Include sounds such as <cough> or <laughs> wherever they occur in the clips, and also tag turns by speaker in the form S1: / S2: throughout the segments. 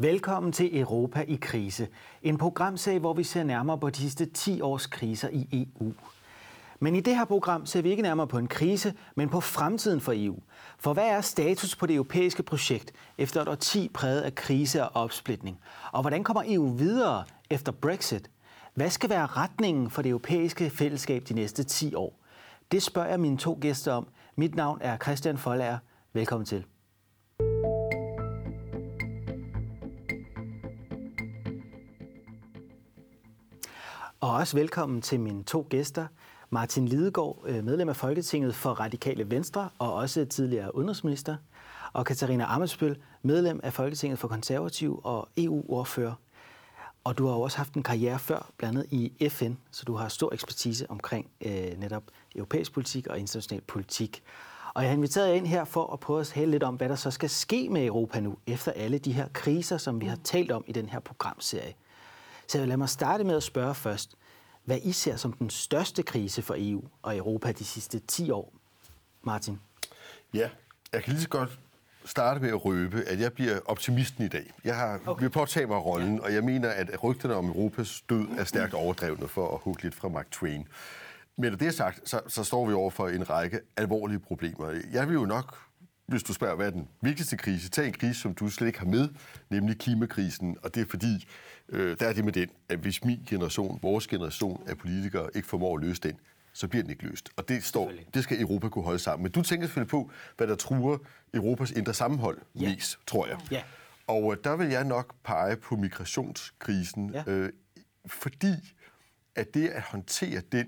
S1: Velkommen til Europa i krise. En programserie, hvor vi ser nærmere på de sidste 10 års kriser i EU. Men i det her program ser vi ikke nærmere på en krise, men på fremtiden for EU. For hvad er status på det europæiske projekt efter et årti præget af krise og opsplitning? Og hvordan kommer EU videre efter Brexit? Hvad skal være retningen for det europæiske fællesskab de næste 10 år? Det spørger jeg mine to gæster om. Mit navn er Christian Folager. Velkommen til. Og også velkommen til mine to gæster. Martin Lidegaard, øh, medlem af Folketinget for Radikale Venstre og også tidligere udenrigsminister. Og Katarina Amesbøl, medlem af Folketinget for Konservativ og EU-ordfører. Og du har også haft en karriere før, blandt andet i FN, så du har stor ekspertise omkring øh, netop europæisk politik og international politik. Og jeg har inviteret jer ind her for at prøve at tale lidt om, hvad der så skal ske med Europa nu, efter alle de her kriser, som vi har talt om i den her programserie. Så lad mig starte med at spørge først, hvad I ser som den største krise for EU og Europa de sidste 10 år. Martin?
S2: Ja, jeg kan lige så godt starte med at røbe, at jeg bliver optimisten i dag. Jeg har okay. vil påtage mig rollen, ja. og jeg mener, at rygterne om Europas død er stærkt overdrevne for at hugge lidt fra Mark Twain. Men det er sagt, så, så står vi over for en række alvorlige problemer. Jeg vil jo nok, hvis du spørger, hvad er den vigtigste krise, tage en krise, som du slet ikke har med, nemlig klimakrisen. Og det er fordi, øh, der er det med den, at hvis min generation, vores generation af politikere ikke formår at løse den, så bliver den ikke løst. Og det, står, det skal Europa kunne holde sammen. Men du tænker selvfølgelig på, hvad der truer Europas indre sammenhold ja. mest, tror jeg. Ja. Og øh, der vil jeg nok pege på migrationskrisen, ja. øh, fordi at det at håndtere den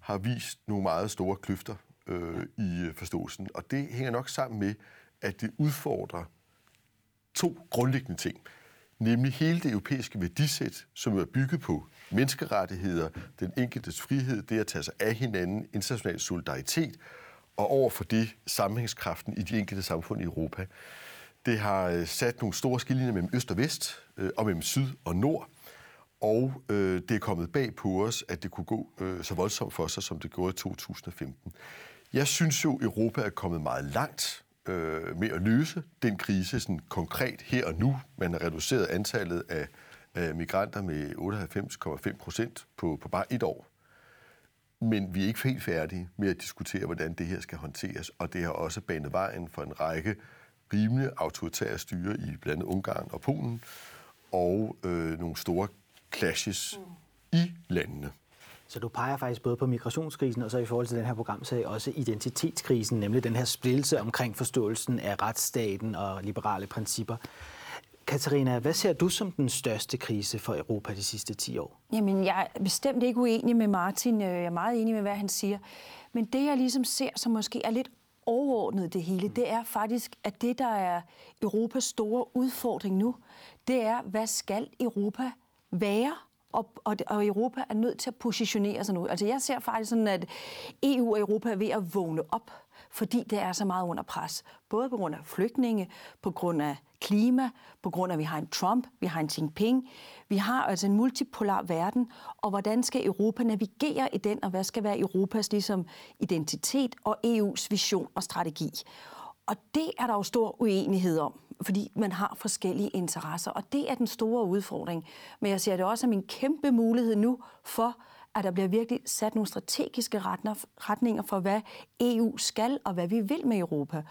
S2: har vist nogle meget store kløfter øh, i øh, forståelsen. Og det hænger nok sammen med, at det udfordrer to grundlæggende ting. Nemlig hele det europæiske værdisæt, som er bygget på menneskerettigheder, den enkeltes frihed, det at tage sig af hinanden, international solidaritet, og over for det sammenhængskraften i de enkelte samfund i Europa. Det har øh, sat nogle store skillelinjer mellem øst og vest, øh, og mellem syd og nord, og øh, det er kommet bag på os, at det kunne gå øh, så voldsomt for sig, som det gjorde i 2015. Jeg synes jo, Europa er kommet meget langt øh, med at løse den krise sådan konkret her og nu. Man har reduceret antallet af, af migranter med 98,5 procent på, på bare et år. Men vi er ikke helt færdige med at diskutere, hvordan det her skal håndteres, og det har også banet vejen for en række rimelig autoritære styre i blandt andet Ungarn og Polen, og øh, nogle store clashes mm. i landene.
S1: Så du peger faktisk både på migrationskrisen og så i forhold til den her programserie også identitetskrisen, nemlig den her splittelse omkring forståelsen af retsstaten og liberale principper. Katarina, hvad ser du som den største krise for Europa de sidste 10 år?
S3: Jamen, jeg er bestemt ikke uenig med Martin. Jeg er meget enig med, hvad han siger. Men det, jeg ligesom ser, som måske er lidt overordnet det hele, det er faktisk, at det, der er Europas store udfordring nu, det er, hvad skal Europa være? Og, og, og Europa er nødt til at positionere sig nu. Altså jeg ser faktisk sådan, at EU og Europa er ved at vågne op, fordi det er så meget under pres. Både på grund af flygtninge, på grund af klima, på grund af, at vi har en Trump, vi har en Jinping. Vi har altså en multipolar verden, og hvordan skal Europa navigere i den, og hvad skal være Europas ligesom, identitet og EU's vision og strategi? Og det er der jo stor uenighed om fordi man har forskellige interesser, og det er den store udfordring. Men jeg ser det også som en kæmpe mulighed nu for, at der bliver virkelig sat nogle strategiske retninger for, hvad EU skal og hvad vi vil med Europa.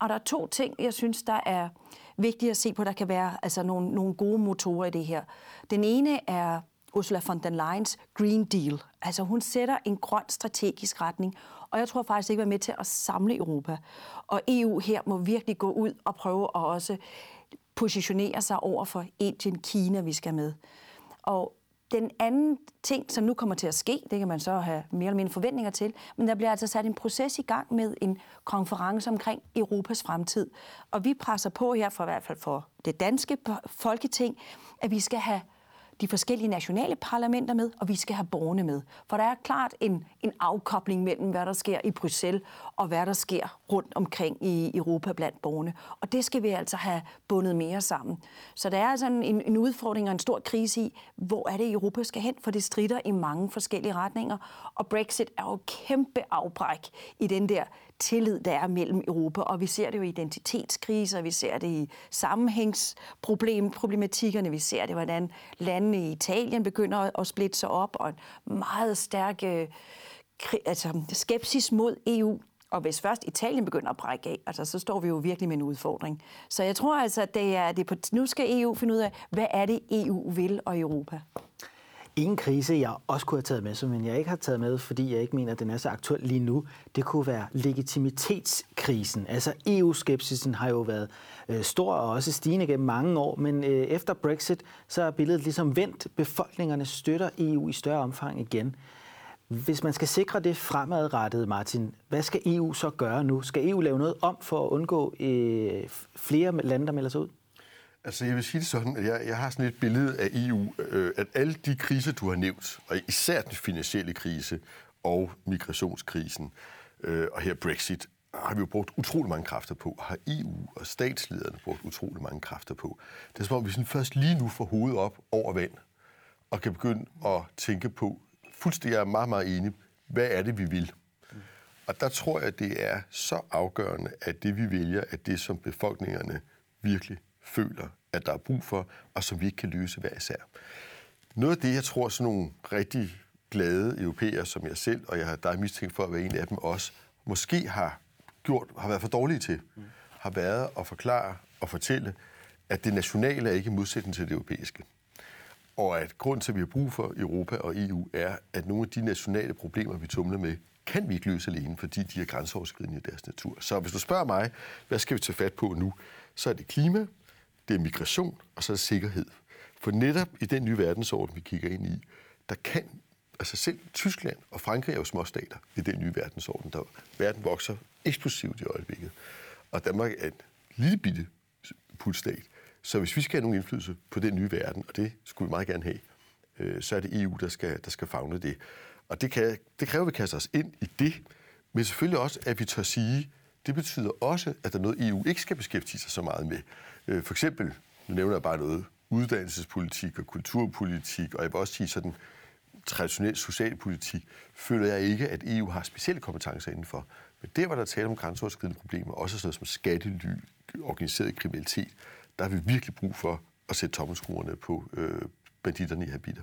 S3: Og der er to ting, jeg synes, der er vigtigt at se på, der kan være altså nogle, nogle gode motorer i det her. Den ene er Ursula von der Leyens Green Deal. Altså hun sætter en grøn strategisk retning, og jeg tror faktisk ikke, at med til at samle Europa. Og EU her må virkelig gå ud og prøve at også positionere sig over for Indien, Kina, vi skal med. Og den anden ting, som nu kommer til at ske, det kan man så have mere eller mindre forventninger til, men der bliver altså sat en proces i gang med en konference omkring Europas fremtid. Og vi presser på her, for i hvert fald for det danske folketing, at vi skal have de forskellige nationale parlamenter med, og vi skal have borgerne med. For der er klart en, en afkobling mellem, hvad der sker i Bruxelles, og hvad der sker rundt omkring i Europa blandt borgerne. Og det skal vi altså have bundet mere sammen. Så der er altså en, en udfordring og en stor krise i, hvor er det Europa skal hen, for det strider i mange forskellige retninger. Og Brexit er jo kæmpe afbræk i den der tillid, der er mellem Europa. Og vi ser det jo i identitetskriser, vi ser det i sammenhængsproblematikkerne, vi ser det, hvordan landene i Italien begynder at splitte sig op, og en meget stærk øh, altså, skepsis mod EU. Og hvis først Italien begynder at brække af, altså, så står vi jo virkelig med en udfordring. Så jeg tror altså, at det er, det på, nu skal EU finde ud af, hvad er det, EU vil og Europa.
S1: En krise, jeg også kunne have taget med, men jeg ikke har taget med, fordi jeg ikke mener, at den er så aktuel lige nu, det kunne være legitimitetskrisen. Altså EU-skepsisen har jo været øh, stor og også stigende gennem mange år, men øh, efter Brexit, så er billedet ligesom vendt. Befolkningerne støtter EU i større omfang igen. Hvis man skal sikre det fremadrettet, Martin, hvad skal EU så gøre nu? Skal EU lave noget om for at undgå øh, flere lande, der melder sig ud?
S2: Altså, jeg vil sige det sådan, at jeg, jeg har sådan et billede af EU, øh, at alle de kriser, du har nævnt, og især den finansielle krise og migrationskrisen, øh, og her Brexit, har vi jo brugt utrolig mange kræfter på, har EU og statslederne brugt utrolig mange kræfter på. Det er som om, vi sådan først lige nu får hovedet op over vand, og kan begynde at tænke på, fuldstændig, jeg er meget, meget enig, hvad er det, vi vil? Og der tror jeg, det er så afgørende, at det, vi vælger, er det, som befolkningerne virkelig føler, at der er brug for, og som vi ikke kan løse hver især. Noget af det, jeg tror, sådan nogle rigtig glade europæere som jeg selv, og jeg har dig mistænkt for at være en af dem også, måske har gjort, har været for dårlige til, har været at forklare og fortælle, at det nationale er ikke i modsætning til det europæiske. Og at grund til, at vi har brug for Europa og EU, er, at nogle af de nationale problemer, vi tumler med, kan vi ikke løse alene, fordi de er grænseoverskridende i deres natur. Så hvis du spørger mig, hvad skal vi tage fat på nu, så er det klima, det er migration, og så er det sikkerhed. For netop i den nye verdensorden, vi kigger ind i, der kan, altså selv Tyskland og Frankrig er jo småstater i den nye verdensorden, der verden vokser eksplosivt i øjeblikket. Og Danmark er en lille bitte putstat. Så hvis vi skal have nogen indflydelse på den nye verden, og det skulle vi meget gerne have, øh, så er det EU, der skal, der skal fagne det. Og det, kan, det kræver, at vi kaster os ind i det, men selvfølgelig også, at vi tør sige, det betyder også, at der er noget, EU ikke skal beskæftige sig så meget med. Øh, for eksempel, nu nævner jeg bare noget, uddannelsespolitik og kulturpolitik, og jeg vil også sige sådan traditionel socialpolitik, føler jeg ikke, at EU har specielle kompetencer indenfor. Men der, hvor der taler om grænseoverskridende problemer, også sådan noget som skattely, organiseret kriminalitet, der har vi virkelig brug for at sætte tommelskruerne på øh, banditterne i habiter.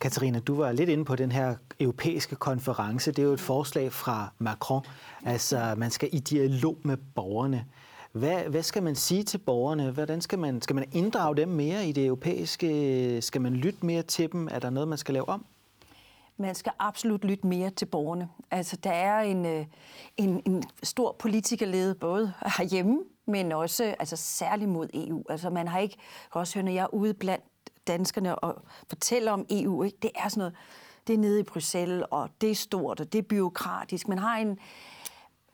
S1: Katarina, du var lidt inde på den her europæiske konference. Det er jo et forslag fra Macron. Altså, man skal i dialog med borgerne. Hvad, hvad skal man sige til borgerne? Hvordan skal man, skal man inddrage dem mere i det europæiske? Skal man lytte mere til dem? Er der noget, man skal lave om?
S3: Man skal absolut lytte mere til borgerne. Altså, der er en, øh, en, en stor politikerlede både herhjemme, men også altså, særligt mod EU. Altså, man har ikke, også høre, når jeg er ude blandt danskerne og fortæller om EU, ikke? det er sådan noget, det er nede i Bruxelles, og det er stort, og det er byråkratisk. Man har en,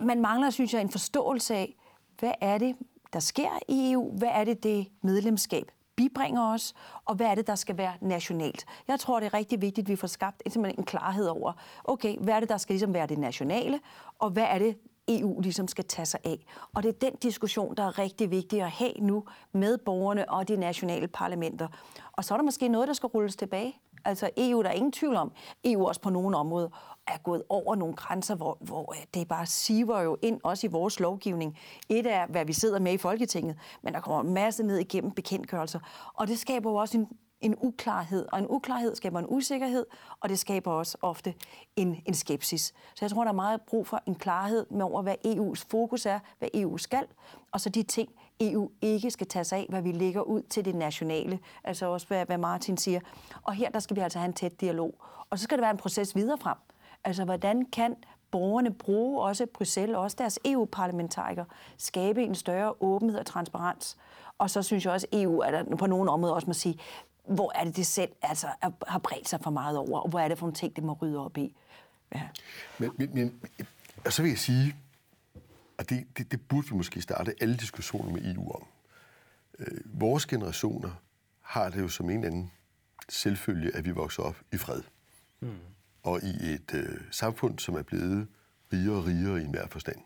S3: man mangler, synes jeg, en forståelse af, hvad er det, der sker i EU? Hvad er det, det medlemskab bibringer os, og hvad er det, der skal være nationalt. Jeg tror, det er rigtig vigtigt, at vi får skabt en klarhed over, okay, hvad er det, der skal ligesom være det nationale, og hvad er det, EU ligesom skal tage sig af. Og det er den diskussion, der er rigtig vigtig at have nu med borgerne og de nationale parlamenter. Og så er der måske noget, der skal rulles tilbage. Altså EU, der er ingen tvivl om, EU også på nogle områder er gået over nogle grænser, hvor, hvor det bare siver jo ind, også i vores lovgivning. Et er, hvad vi sidder med i Folketinget, men der kommer en masse ned igennem bekendtgørelser. Og det skaber jo også en, en uklarhed, og en uklarhed skaber en usikkerhed, og det skaber også ofte en, en skepsis. Så jeg tror, der er meget brug for en klarhed med over, hvad EU's fokus er, hvad EU skal, og så de ting, EU ikke skal tage sig af, hvad vi lægger ud til det nationale, altså også hvad, hvad Martin siger. Og her der skal vi altså have en tæt dialog. Og så skal der være en proces videre frem. Altså, hvordan kan borgerne bruge også Bruxelles, også deres EU-parlamentarikere, skabe en større åbenhed og transparens. Og så synes jeg også, at EU er der på nogle områder også må sige, hvor er det det selv altså, har bredt sig for meget over, og hvor er det for nogle ting, det må rydde op i.
S2: Ja. Men, men, men så vil jeg sige, at det, det, det burde vi måske starte alle diskussioner med EU om. Øh, vores generationer har det jo som en eller anden selvfølge, at vi vokser op i fred. Mm og i et øh, samfund, som er blevet rigere og rigere i enhver forstand.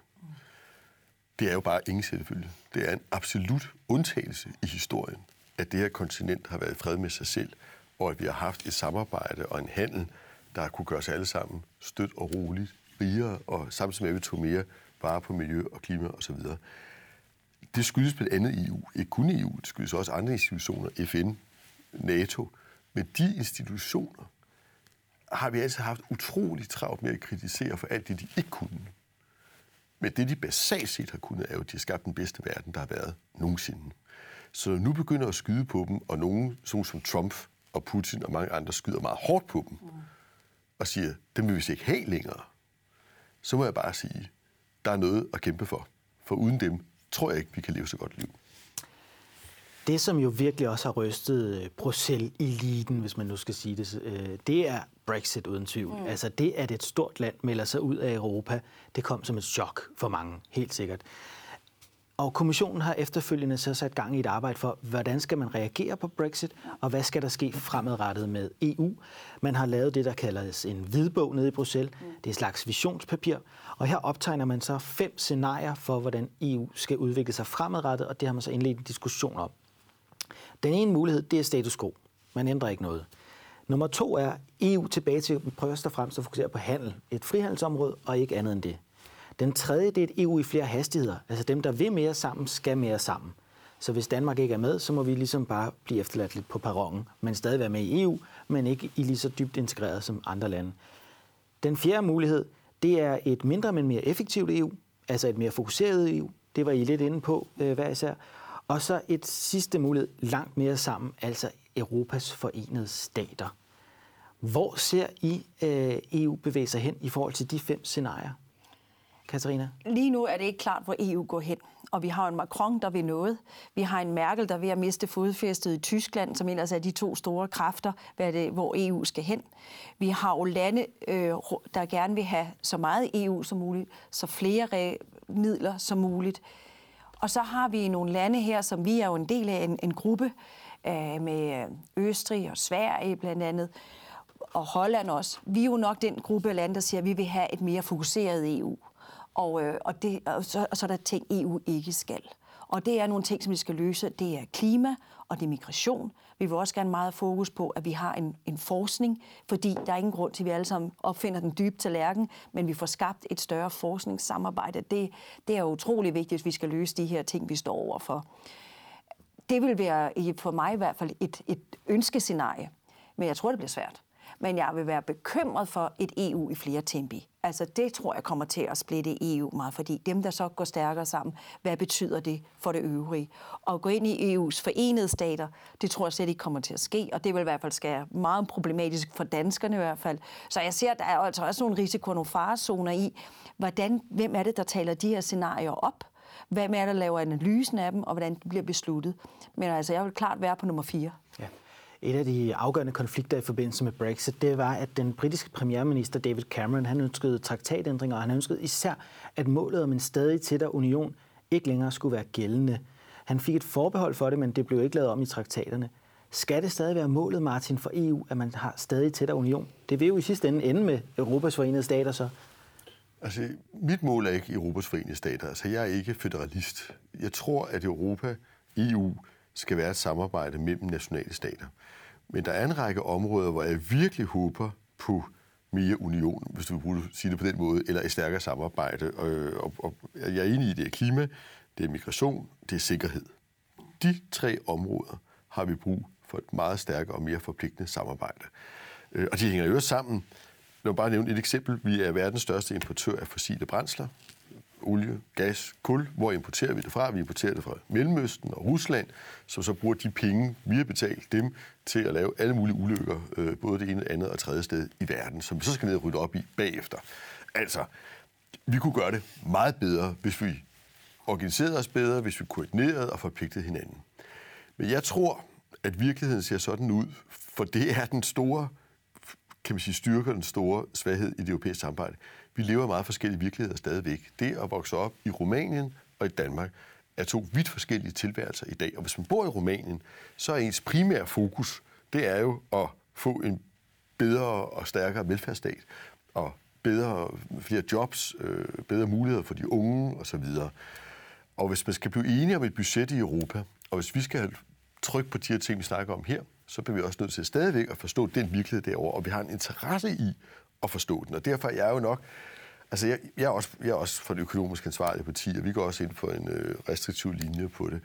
S2: Det er jo bare ingen selvfølge. Det er en absolut undtagelse i historien, at det her kontinent har været i fred med sig selv, og at vi har haft et samarbejde og en handel, der kunne gøre os alle sammen stødt og roligt rigere, og samtidig med, at vi tog mere vare på miljø og klima osv. Det skyldes blandt andet EU. Ikke kun EU, det skyldes også andre institutioner, FN, NATO. Men de institutioner har vi altså haft utrolig travlt med at kritisere for alt det, de ikke kunne. Men det, de basalt set har kunnet, er jo, at de har skabt den bedste verden, der har været nogensinde. Så nu begynder at skyde på dem, og nogen som, som Trump og Putin og mange andre skyder meget hårdt på dem, mm. og siger, dem vil vi ikke have længere, så må jeg bare sige, der er noget at kæmpe for. For uden dem tror jeg ikke, vi kan leve så godt liv.
S1: Det, som jo virkelig også har rystet øh, Bruxelles-eliten, hvis man nu skal sige det, øh, det er Brexit uden tvivl. Mm. Altså det, at et stort land melder sig ud af Europa, det kom som et chok for mange, helt sikkert. Og kommissionen har efterfølgende så sat gang i et arbejde for, hvordan skal man reagere på Brexit, og hvad skal der ske fremadrettet med EU. Man har lavet det, der kaldes en hvidbog nede i Bruxelles. Det er et slags visionspapir, og her optegner man så fem scenarier for, hvordan EU skal udvikle sig fremadrettet, og det har man så indledt en diskussion om. Den ene mulighed, det er status quo. Man ændrer ikke noget. Nummer to er EU tilbage til først og fremmest at fokusere på handel. Et frihandelsområde og ikke andet end det. Den tredje, det er et EU i flere hastigheder. Altså dem, der vil mere sammen, skal mere sammen. Så hvis Danmark ikke er med, så må vi ligesom bare blive efterladt lidt på perronen, men stadig være med i EU, men ikke i lige så dybt integreret som andre lande. Den fjerde mulighed, det er et mindre, men mere effektivt EU, altså et mere fokuseret EU. Det var I lidt inde på øh, hver især. Og så et sidste mulighed, langt mere sammen, altså Europas forenede stater. Hvor ser I øh, EU bevæge sig hen i forhold til de fem scenarier? Katarina?
S3: Lige nu er det ikke klart, hvor EU går hen. Og vi har en Macron, der vil noget. Vi har en Merkel, der er ved at miste fodfæstet i Tyskland, som ellers er de to store kræfter, hvad det, hvor EU skal hen. Vi har jo lande, øh, der gerne vil have så meget EU som muligt, så flere midler som muligt. Og så har vi nogle lande her, som vi er jo en del af en, en gruppe øh, med Østrig og Sverige blandt andet, og Holland også. Vi er jo nok den gruppe af lande, der siger, at vi vil have et mere fokuseret EU. Og, øh, og, det, og, så, og så er der ting, EU ikke skal. Og det er nogle ting, som vi skal løse. Det er klima, og det er migration. Vi vil også gerne meget fokus på, at vi har en, en forskning, fordi der er ingen grund til, at vi alle sammen opfinder den dybe tallerken, men vi får skabt et større forskningssamarbejde. Det, det er utrolig vigtigt, hvis vi skal løse de her ting, vi står overfor. Det vil være for mig i hvert fald et, et ønskescenarie, men jeg tror, det bliver svært men jeg vil være bekymret for et EU i flere tempi. Altså det tror jeg kommer til at splitte EU meget, fordi dem, der så går stærkere sammen, hvad betyder det for det øvrige? Og gå ind i EU's forenede stater, det tror jeg slet ikke kommer til at ske, og det vil i hvert fald ske meget problematisk for danskerne i hvert fald. Så jeg ser, at der er altså også nogle risiko, nogle farezoner i, hvordan, hvem er det, der taler de her scenarier op? Hvem er det, der laver analysen af dem, og hvordan det bliver besluttet? Men altså, jeg vil klart være på nummer fire.
S1: Et af de afgørende konflikter i forbindelse med Brexit, det var, at den britiske premierminister David Cameron, han ønskede traktatændringer, og han ønskede især, at målet om en stadig tættere union ikke længere skulle være gældende. Han fik et forbehold for det, men det blev ikke lavet om i traktaterne. Skal det stadig være målet, Martin, for EU, at man har stadig tættere union? Det vil jo i sidste ende ende med Europas forenede stater så.
S2: Altså, mit mål er ikke Europas forenede stater. Altså, jeg er ikke federalist. Jeg tror, at Europa, EU, skal være et samarbejde mellem nationale stater. Men der er en række områder, hvor jeg virkelig håber på mere union, hvis du vil sige det på den måde, eller et stærkere samarbejde. Og, og, og jeg er enig i, det er klima, det er migration, det er sikkerhed. De tre områder har vi brug for et meget stærkere og mere forpligtende samarbejde. Øh, og de hænger jo sammen. Lad mig bare nævne et eksempel. Vi er verdens største importør af fossile brændsler olie, gas, kul. Hvor importerer vi det fra? Vi importerer det fra Mellemøsten og Rusland, som så bruger de penge, vi har betalt dem, til at lave alle mulige ulykker, øh, både det ene, andet og tredje sted i verden, som vi så skal ned og rydde op i bagefter. Altså, vi kunne gøre det meget bedre, hvis vi organiserede os bedre, hvis vi koordinerede og forpligtede hinanden. Men jeg tror, at virkeligheden ser sådan ud, for det er den store kan man sige, styrker den store svaghed i det europæiske samarbejde. Vi lever i meget forskellige virkeligheder stadigvæk. Det at vokse op i Rumænien og i Danmark er to vidt forskellige tilværelser i dag. Og hvis man bor i Rumænien, så er ens primære fokus, det er jo at få en bedre og stærkere velfærdsstat, og bedre, flere jobs, øh, bedre muligheder for de unge osv. Og hvis man skal blive enige om et budget i Europa, og hvis vi skal have tryk på de her ting, vi snakker om her, så bliver vi også nødt til stadigvæk at forstå den virkelighed derovre, og vi har en interesse i at forstå den. Og derfor er jeg jo nok Altså, jeg, jeg, er også, jeg er også for det økonomisk ansvarlige parti, og vi går også ind for en øh, restriktiv linje på det.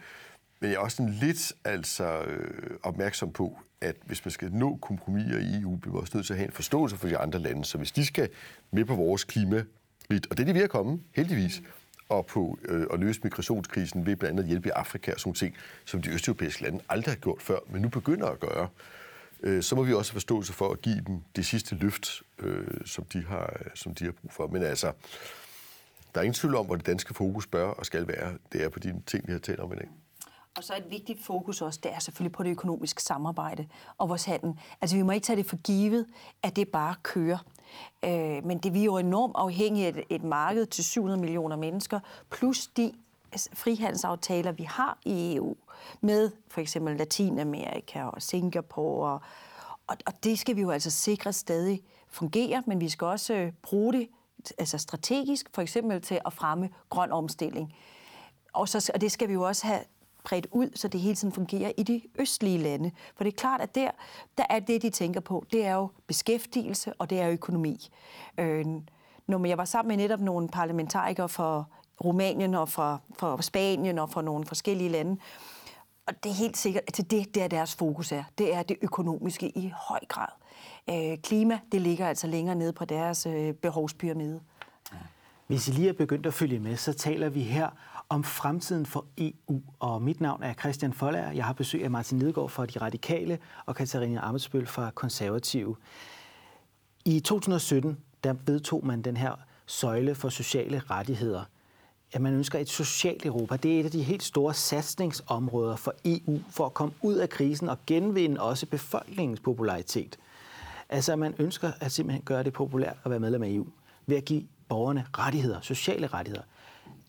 S2: Men jeg er også lidt altså, øh, opmærksom på, at hvis man skal nå kompromiser i EU, bliver vi også nødt til at have en forståelse for de andre lande. Så hvis de skal med på vores klima, og det er de ved at komme, heldigvis, og på øh, at løse migrationskrisen ved blandt andet at hjælpe i Afrika og sådan ting, som de østeuropæiske lande aldrig har gjort før, men nu begynder at gøre, øh, så må vi også have forståelse for at give dem det sidste løft, øh, som, de har, øh, som de har brug for. Men altså, der er ingen tvivl om, hvor det danske fokus bør og skal være. Det er på de ting, vi har talt om i dag.
S3: Og så et vigtigt fokus også, det er selvfølgelig på det økonomiske samarbejde og vores handel. Altså vi må ikke tage det for givet, at det bare kører. Øh, men det vi er jo enormt afhængige af et, et marked til 700 millioner mennesker, plus de altså, frihandelsaftaler, vi har i EU med for eksempel Latinamerika og Singapore. Og, og, og det skal vi jo altså sikre stadig fungerer, men vi skal også øh, bruge det altså strategisk, for eksempel til at fremme grøn omstilling. Og, så, og det skal vi jo også have bredt ud, så det hele tiden fungerer i de østlige lande. For det er klart, at der, der er det, de tænker på, det er jo beskæftigelse, og det er økonomi. Øh, når jeg var sammen med netop nogle parlamentarikere fra Rumænien og fra, fra Spanien og fra nogle forskellige lande, og det er helt sikkert, at det, der deres fokus er, det er det økonomiske i høj grad. Øh, klima, det ligger altså længere nede på deres øh, behovspyramide.
S1: Hvis I lige er begyndt at følge med, så taler vi her om fremtiden for EU. Og mit navn er Christian Follager. Jeg har besøg af Martin Lidegaard fra De Radikale og Katarina Amitsbøl fra Konservative. I 2017 der vedtog man den her søjle for sociale rettigheder. At man ønsker et socialt Europa. Det er et af de helt store satsningsområder for EU for at komme ud af krisen og genvinde også befolkningens popularitet. Altså, at man ønsker at simpelthen gøre det populært at være medlem af EU ved at give borgerne rettigheder, sociale rettigheder.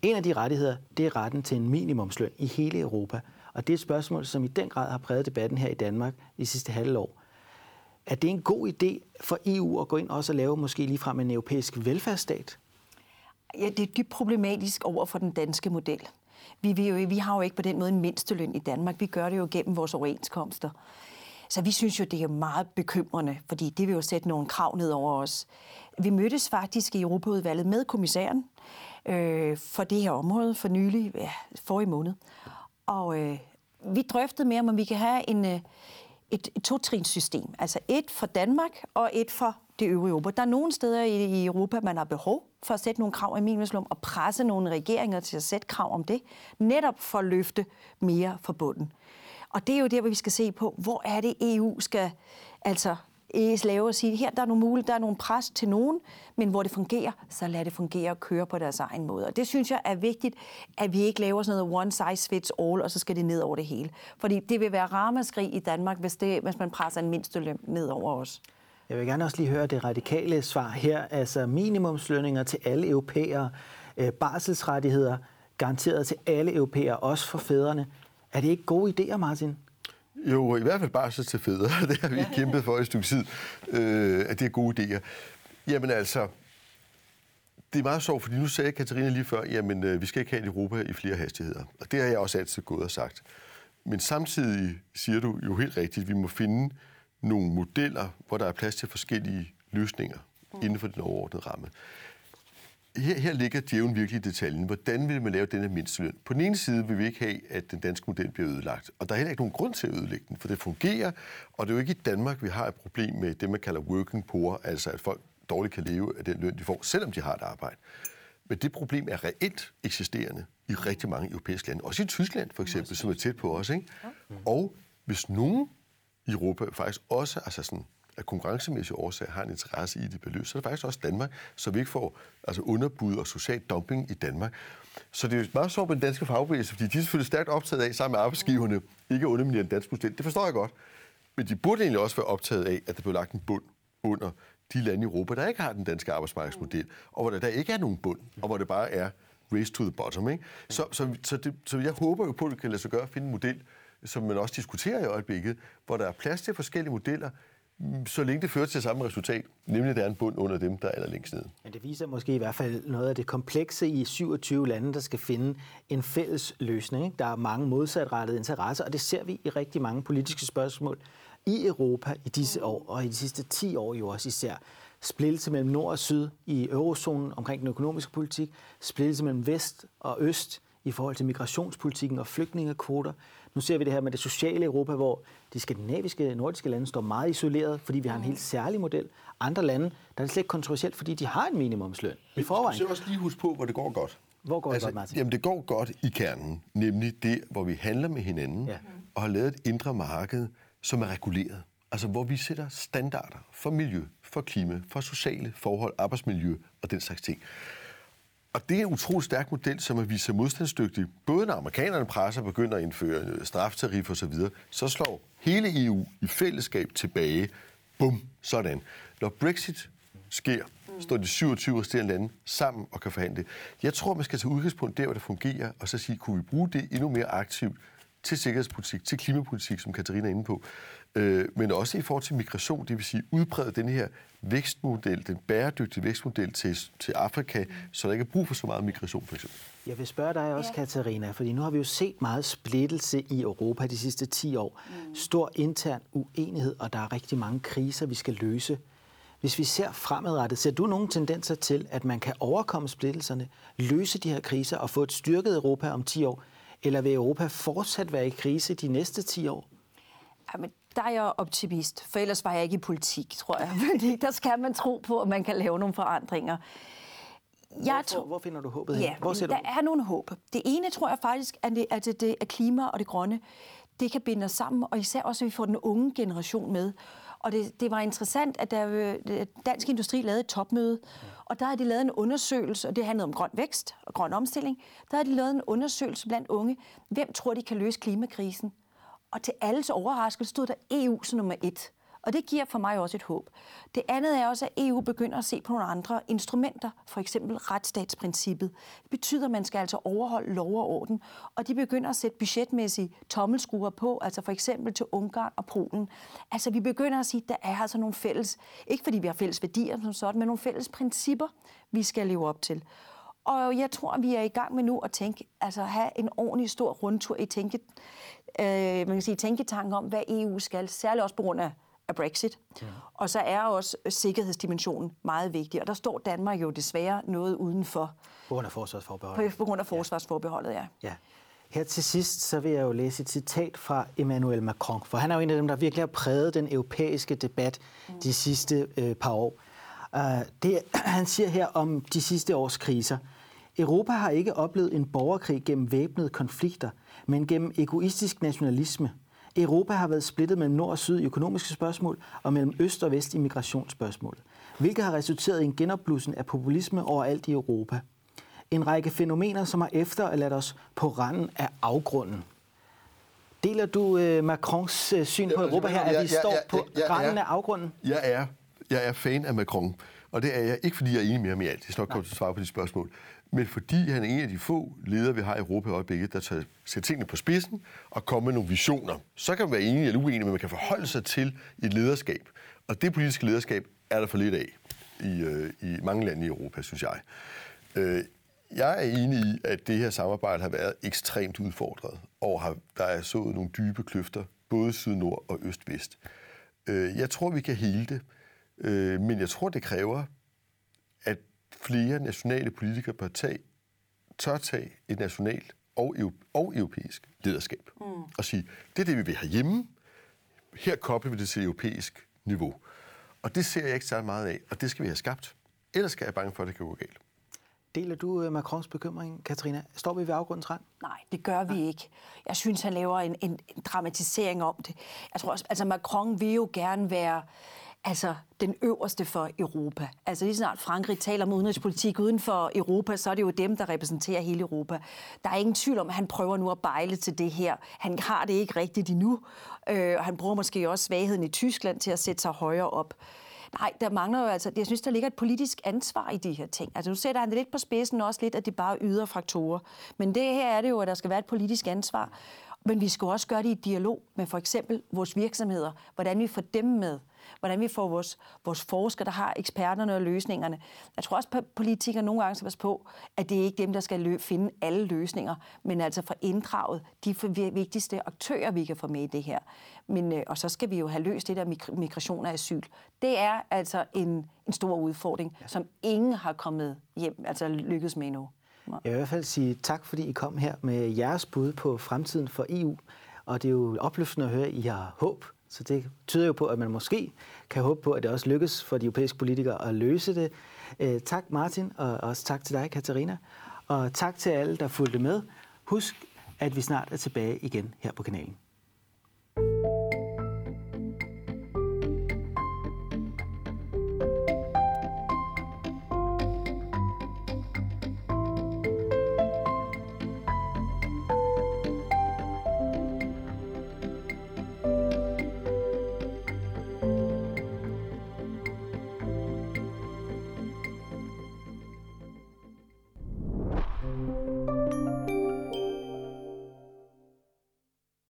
S1: En af de rettigheder, det er retten til en minimumsløn i hele Europa. Og det er et spørgsmål, som i den grad har præget debatten her i Danmark i sidste halve år. Er det en god idé for EU at gå ind også og lave måske ligefrem en europæisk velfærdsstat?
S3: Ja, det er dybt problematisk over for den danske model. Vi, vi, vi har jo ikke på den måde en mindsteløn i Danmark. Vi gør det jo gennem vores overenskomster. Så vi synes jo, det er meget bekymrende, fordi det vil jo sætte nogle krav ned over os. Vi mødtes faktisk i Europaudvalget med kommissæren øh, for det her område for nylig, ja, for i måned. Og øh, vi drøftede med om vi kan have en, øh, et, et to-trins-system. Altså et for Danmark og et for det øvrige Europa. Der er nogle steder i, i Europa, man har behov for at sætte nogle krav i minimumslum og presse nogle regeringer til at sætte krav om det, netop for at løfte mere for bunden. Og det er jo der, hvor vi skal se på, hvor er det EU skal altså lave og sige, her der er nogle muligheder, der er nogle pres til nogen, men hvor det fungerer, så lad det fungere og køre på deres egen måde. Og det synes jeg er vigtigt, at vi ikke laver sådan noget one size fits all, og så skal det ned over det hele. Fordi det vil være ramaskrig i Danmark, hvis, det, hvis man presser en mindsteløn ned over os.
S1: Jeg vil gerne også lige høre det radikale svar her. Altså minimumslønninger til alle europæere, øh, barselsrettigheder garanteret til alle europæere, også for fædrene. Er det ikke gode idéer, Martin?
S2: Jo, i hvert fald bare så til fædre. <laughs> Det har vi kæmpet for i et stykke tid, øh, at det er gode idéer. Jamen altså, det er meget sjovt, fordi nu sagde Katarina lige før, jamen øh, vi skal ikke have et Europa i flere hastigheder. Og det har jeg også altid gået og sagt. Men samtidig siger du jo helt rigtigt, at vi må finde nogle modeller, hvor der er plads til forskellige løsninger inden for den overordnede ramme her, her ligger djæven virkelig i detaljen. Hvordan vil man lave denne mindsteløn? På den ene side vil vi ikke have, at den danske model bliver ødelagt. Og der er heller ikke nogen grund til at ødelægge den, for det fungerer. Og det er jo ikke i Danmark, vi har et problem med det, man kalder working poor, altså at folk dårligt kan leve af den løn, de får, selvom de har et arbejde. Men det problem er reelt eksisterende i rigtig mange europæiske lande. Også i Tyskland for eksempel, som er tæt på os. Ikke? Og hvis nogen i Europa faktisk også, altså sådan af konkurrencemæssige årsager har en interesse i, at det bliver løst, så er det faktisk også Danmark, så vi ikke får altså underbud og social dumping i Danmark. Så det er jo meget sjovt med den danske fagbevægelse, fordi de er selvfølgelig stærkt optaget af, sammen med arbejdsgiverne, ikke at underminere den danske model. Det forstår jeg godt. Men de burde egentlig også være optaget af, at der bliver lagt en bund under de lande i Europa, der ikke har den danske arbejdsmarkedsmodel, og hvor der, der ikke er nogen bund, og hvor det bare er race to the bottom. Ikke? Så, så, så, det, så jeg håber jo på, at det kan lade sig gøre at finde en model, som man også diskuterer i øjeblikket, hvor der er plads til forskellige modeller, så længe det fører til samme resultat, nemlig at der er en bund under dem, der er allerlængst nede.
S1: Men det viser måske i hvert fald noget af det komplekse i 27 lande, der skal finde en fælles løsning. Ikke? Der er mange modsatrettede interesser, og det ser vi i rigtig mange politiske spørgsmål i Europa i disse år, og i de sidste 10 år jo også især. splittelse mellem nord og syd i eurozonen omkring den økonomiske politik, splittelse mellem vest og øst i forhold til migrationspolitikken og flygtningekvoter. Nu ser vi det her med det sociale Europa, hvor de skandinaviske, nordiske lande står meget isoleret, fordi vi har en helt særlig model. Andre lande, der er det slet ikke kontroversielt, fordi de har en minimumsløn i forvejen.
S2: Så også lige huske på, hvor det går godt.
S1: Hvor går det altså, godt, Martin?
S2: Jamen, det går godt i kernen, nemlig det, hvor vi handler med hinanden ja. og har lavet et indre marked, som er reguleret. Altså, hvor vi sætter standarder for miljø, for klima, for sociale forhold, arbejdsmiljø og den slags ting. Og det er en utrolig stærk model, som har vist sig modstandsdygtig. Både når amerikanerne presser begynder at indføre øh, straftarif osv., så, så slår hele EU i fællesskab tilbage. Bum, sådan. Når Brexit sker, står de 27 resterende lande sammen og kan forhandle. Jeg tror, man skal tage udgangspunkt der, hvor det fungerer, og så sige, kunne vi bruge det endnu mere aktivt til sikkerhedspolitik, til klimapolitik, som Katarina er inde på, øh, men også i forhold til migration, det vil sige udbrede den her vækstmodel, den bæredygtige vækstmodel til, til Afrika, så der ikke er brug for så meget migration, for eksempel.
S1: Jeg vil spørge dig også, ja. Katarina, fordi nu har vi jo set meget splittelse i Europa de sidste 10 år. Mm. Stor intern uenighed, og der er rigtig mange kriser, vi skal løse. Hvis vi ser fremadrettet, ser du nogle tendenser til, at man kan overkomme splittelserne, løse de her kriser og få et styrket Europa om 10 år? Eller vil Europa fortsat være i krise de næste 10 år?
S3: Jamen, der er jeg optimist, for ellers var jeg ikke i politik, tror jeg. <laughs> Fordi der skal man tro på, at man kan lave nogle forandringer.
S1: Jeg hvor, hvor finder du håbet
S3: ja, hvor ser
S1: der
S3: du? er nogle håb. Det ene tror jeg faktisk, at det, at det, det er klima og det grønne. Det kan binde os sammen, og især også, at vi får den unge generation med. Og det, det var interessant, at der, Dansk Industri lavede et topmøde, og der har de lavet en undersøgelse, og det handlede om grøn vækst og grøn omstilling. Der har de lavet en undersøgelse blandt unge. Hvem tror, de kan løse klimakrisen? Og til alles overraskelse stod der EU som nummer et. Og det giver for mig også et håb. Det andet er også, at EU begynder at se på nogle andre instrumenter, for eksempel retsstatsprincippet. Det betyder, at man skal altså overholde lov og orden, og de begynder at sætte budgetmæssige tommelskruer på, altså for eksempel til Ungarn og Polen. Altså vi begynder at sige, at der er altså nogle fælles, ikke fordi vi har fælles værdier som sådan, men nogle fælles principper, vi skal leve op til. Og jeg tror, at vi er i gang med nu at tænke, altså have en ordentlig stor rundtur i tænke, øh, man kan sige, tænketanken om, hvad EU skal, særligt også på grund af af Brexit. Ja. Og så er også sikkerhedsdimensionen meget vigtig, og der står Danmark jo desværre noget udenfor.
S1: På grund af forsvarsforbeholdet.
S3: På, på grund af forsvarsforbeholdet, ja.
S1: ja. Her til sidst, så vil jeg jo læse et citat fra Emmanuel Macron, for han er jo en af dem, der virkelig har præget den europæiske debat mm. de sidste øh, par år. Uh, det, <clears throat> han siger her om de sidste års kriser. Europa har ikke oplevet en borgerkrig gennem væbnede konflikter, men gennem egoistisk nationalisme – Europa har været splittet mellem nord og syd i økonomiske spørgsmål og mellem øst og vest i migrationsspørgsmål, hvilket har resulteret i en genopblussen af populisme overalt i Europa. En række fænomener, som har efterladt os på randen af afgrunden. Deler du uh, Macrons uh, syn på Europa her, at vi står på randen af afgrunden?
S2: Jeg er, jeg er fan af Macron, og det er jeg ikke, fordi jeg er enig med ham i alt. Jeg skal nok til at svare på de spørgsmål men fordi han er en af de få ledere, vi har i Europa i øjeblikket, der tager sætter tingene på spidsen og kommer med nogle visioner. Så kan man være enig eller uenig, men man kan forholde sig til et lederskab. Og det politiske lederskab er der for lidt af i, øh, i mange lande i Europa, synes jeg. Øh, jeg er enig i, at det her samarbejde har været ekstremt udfordret, og har, der er sået nogle dybe kløfter, både syd-nord og øst-vest. Øh, jeg tror, vi kan hele det, øh, men jeg tror, det kræver flere nationale politikere bør tage, tør tage et nationalt og, og europæisk lederskab. Mm. Og sige, det er det, vi vil have hjemme. Her kobler vi det til europæisk niveau. Og det ser jeg ikke så meget af, og det skal vi have skabt. Ellers skal jeg bange for, at det kan gå galt.
S1: Deler du øh, Macrons bekymring, Katrina? Står vi ved afgrundens rand?
S3: Nej, det gør vi ikke. Jeg synes, han laver en, en, en dramatisering om det. Jeg tror også, altså Macron vil jo gerne være altså den øverste for Europa. Altså lige snart Frankrig taler om udenrigspolitik uden for Europa, så er det jo dem, der repræsenterer hele Europa. Der er ingen tvivl om, at han prøver nu at bejle til det her. Han har det ikke rigtigt endnu, øh, og han bruger måske også svagheden i Tyskland til at sætte sig højere op. Nej, der mangler jo altså, jeg synes, der ligger et politisk ansvar i de her ting. Altså nu sætter han det lidt på spidsen også lidt, at det bare yder faktorer. Men det her er det jo, at der skal være et politisk ansvar. Men vi skal også gøre det i dialog med for eksempel vores virksomheder, hvordan vi får dem med hvordan vi får vores, vores forskere, der har eksperterne og løsningerne. Jeg tror også, at politikere nogle gange skal passe på, at det er ikke dem, der skal lø- finde alle løsninger, men altså for inddraget de vigtigste aktører, vi kan få med i det her. Men, øh, og så skal vi jo have løst det der migration og asyl. Det er altså en, en stor udfordring, som ingen har kommet hjem, altså lykkedes med endnu.
S1: Jeg vil i hvert fald sige tak, fordi I kom her med jeres bud på fremtiden for EU. Og det er jo opløftende at høre, at I har håb. Så det tyder jo på, at man måske kan håbe på, at det også lykkes for de europæiske politikere at løse det. Øh, tak Martin, og også tak til dig, Katarina. Og tak til alle, der fulgte med. Husk, at vi snart er tilbage igen her på kanalen.